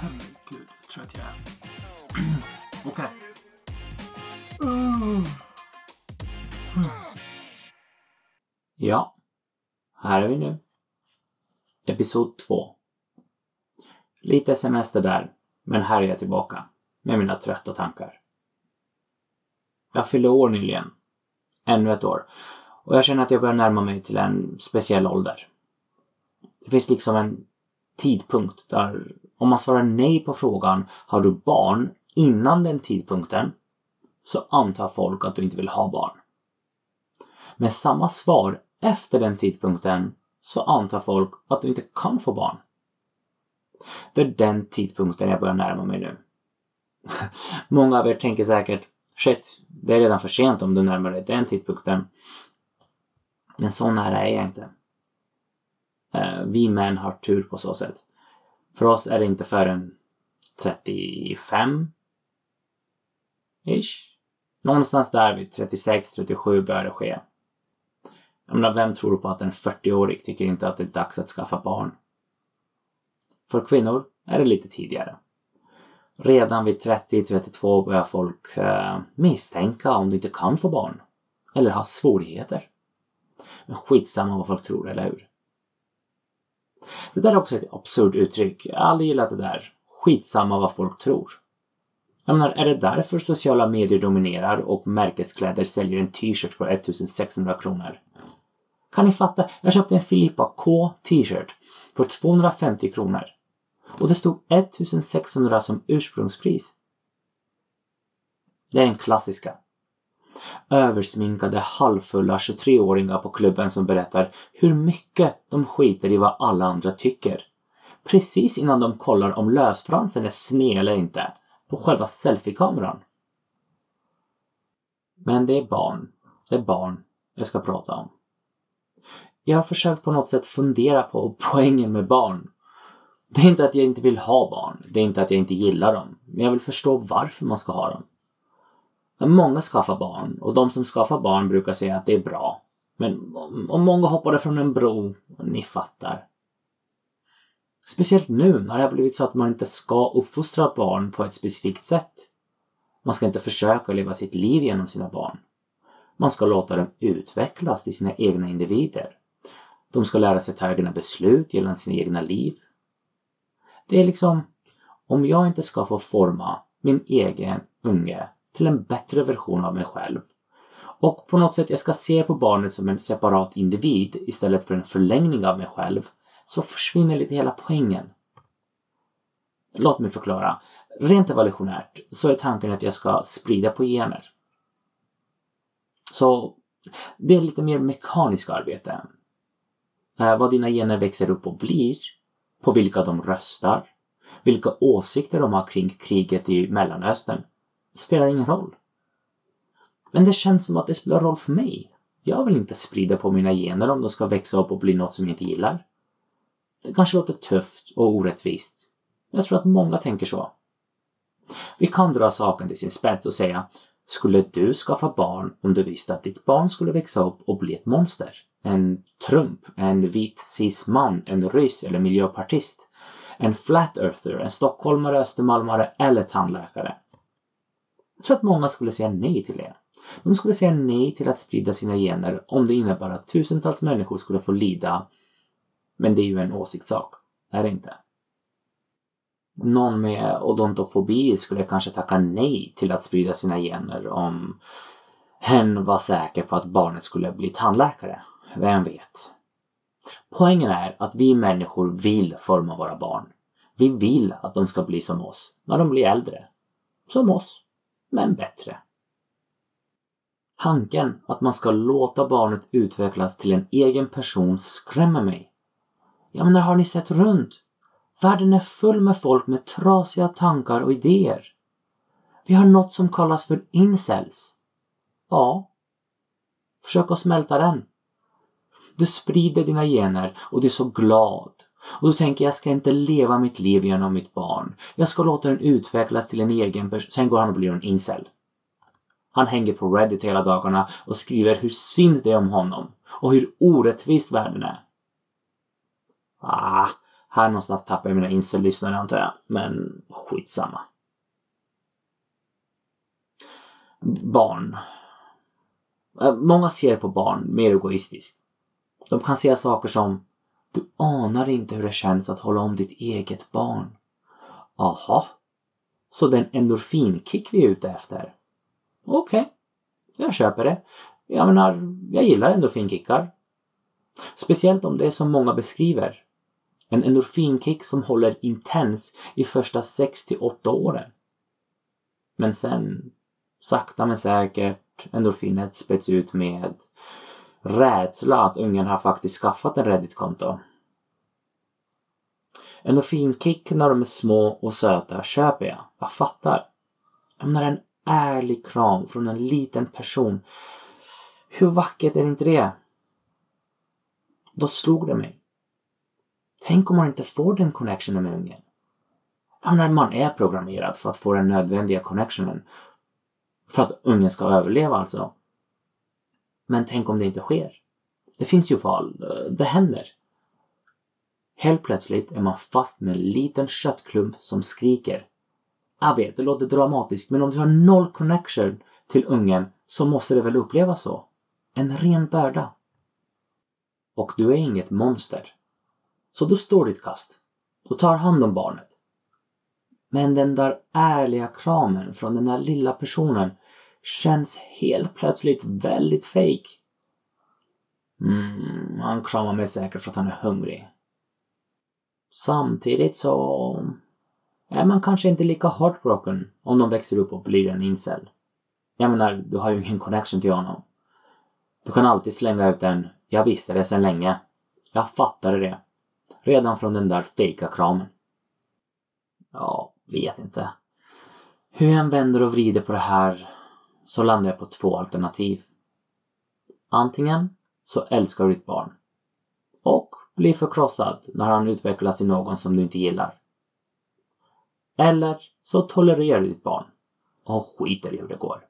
herregud, vad trött jag är. Okej. Mm. Ja, här är vi nu. Episod 2. Lite semester där, men här är jag tillbaka med mina trötta tankar. Jag fyllde år nyligen. Ännu ett år. Och jag känner att jag börjar närma mig till en speciell ålder. Det finns liksom en tidpunkt där om man svarar nej på frågan har du barn innan den tidpunkten så antar folk att du inte vill ha barn. Med samma svar efter den tidpunkten så antar folk att du inte kan få barn. Det är den tidpunkten jag börjar närma mig nu. Många av er tänker säkert shit, det är redan för sent om du närmar dig den tidpunkten. Men så nära är jag inte. Eh, vi män har tur på så sätt. För oss är det inte förrän 35 ish. Någonstans där vid 36-37 börjar det ske. Jag menar, vem tror på att en 40-årig tycker inte att det är dags att skaffa barn? För kvinnor är det lite tidigare. Redan vid 30-32 börjar folk eh, misstänka om du inte kan få barn. Eller har svårigheter. Men skitsamma vad folk tror, eller hur? Det där är också ett absurt uttryck. Jag har aldrig gillat det där. Skitsamma vad folk tror. Jag menar, är det därför sociala medier dominerar och märkeskläder säljer en t-shirt för 1600 kronor? Kan ni fatta? Jag köpte en Filippa K t-shirt för 250 kronor. Och det stod 1600 som ursprungspris. Det är den klassiska. Översminkade halvfulla 23-åringar på klubben som berättar hur mycket de skiter i vad alla andra tycker. Precis innan de kollar om lösfransen är sned eller inte på själva selfiekameran. Men det är barn. Det är barn jag ska prata om. Jag har försökt på något sätt fundera på poängen med barn. Det är inte att jag inte vill ha barn. Det är inte att jag inte gillar dem. Men jag vill förstå varför man ska ha dem. Många skaffar barn och de som skaffar barn brukar säga att det är bra. Men om många hoppade från en bro, ni fattar. Speciellt nu när det har blivit så att man inte ska uppfostra barn på ett specifikt sätt. Man ska inte försöka leva sitt liv genom sina barn. Man ska låta dem utvecklas till sina egna individer. De ska lära sig ta egna beslut gällande sina egna liv. Det är liksom, om jag inte ska få forma min egen unge till en bättre version av mig själv och på något sätt jag ska se på barnet som en separat individ istället för en förlängning av mig själv så försvinner lite hela poängen. Låt mig förklara. Rent evolutionärt så är tanken att jag ska sprida på gener. Så det är lite mer mekaniskt arbete. Eh, vad dina gener växer upp och blir, på vilka de röstar, vilka åsikter de har kring kriget i Mellanöstern, spelar ingen roll. Men det känns som att det spelar roll för mig. Jag vill inte sprida på mina gener om de ska växa upp och bli något som jag inte gillar. Det kanske låter tufft och orättvist. Jag tror att många tänker så. Vi kan dra saken till sin spets och säga Skulle du skaffa barn om du visste att ditt barn skulle växa upp och bli ett monster? En Trump, en vit cis-man, en ryss eller miljöpartist? En flat earther, en stockholmare, östermalmare eller tandläkare? Jag tror att många skulle säga nej till det. De skulle säga nej till att sprida sina gener om det innebar att tusentals människor skulle få lida men det är ju en åsiktssak, är det inte? Någon med odontofobi skulle kanske tacka nej till att sprida sina gener om hen var säker på att barnet skulle bli tandläkare. Vem vet? Poängen är att vi människor vill forma våra barn. Vi vill att de ska bli som oss när de blir äldre. Som oss, men bättre. Tanken att man ska låta barnet utvecklas till en egen person skrämmer mig. Jag menar, har ni sett runt? Världen är full med folk med trasiga tankar och idéer. Vi har något som kallas för incels. Ja. Försök att smälta den. Du sprider dina gener och du är så glad. Och då tänker jag jag ska inte leva mitt liv genom mitt barn. Jag ska låta den utvecklas till en egen person. Sen går han och blir en incel. Han hänger på Reddit hela dagarna och skriver hur synd det är om honom och hur orättvist världen är. Ah, Här någonstans tappar jag mina incel-lyssnare antar jag, men skitsamma. Barn. Eh, många ser på barn mer egoistiskt. De kan säga saker som du anar inte hur det känns att hålla om ditt eget barn. Aha. Så det är en endorfinkick vi är ute efter? Okej. Okay. Jag köper det. Jag menar, jag gillar endorfinkickar. Speciellt om det är som många beskriver. En endorfinkick som håller intens i första 6 till 8 åren. Men sen, sakta men säkert, endorfinet späds ut med rädsla att ungen har faktiskt skaffat en Reddit-konto. Endorfinkick när de är små och söta köper jag. Jag fattar. Jag menar en ärlig kram från en liten person. Hur vackert är inte det? Då slog det mig. Tänk om man inte får den connectionen med ungen. Jag menar, man är programmerad för att få den nödvändiga connectionen. För att ungen ska överleva alltså. Men tänk om det inte sker? Det finns ju fall. Det händer. Helt plötsligt är man fast med en liten köttklump som skriker. Jag vet, det låter dramatiskt, men om du har noll connection till ungen så måste det väl upplevas så? En ren börda. Och du är inget monster. Så du står ditt kast. Du tar hand om barnet. Men den där ärliga kramen från den där lilla personen känns helt plötsligt väldigt fake. Mm, han kramar mig säkert för att han är hungrig. Samtidigt så är man kanske inte lika heartbroken om de växer upp och blir en incel. Jag menar, du har ju ingen connection till honom. Du kan alltid slänga ut en “Jag visste det sedan länge”. Jag fattade det. Redan från den där fejka kramen. Ja, vet inte. Hur jag än vänder och vrider på det här så landar jag på två alternativ. Antingen så älskar du ditt barn. Och blir förkrossad när han utvecklas till någon som du inte gillar. Eller så tolererar du ditt barn och skiter i hur det går.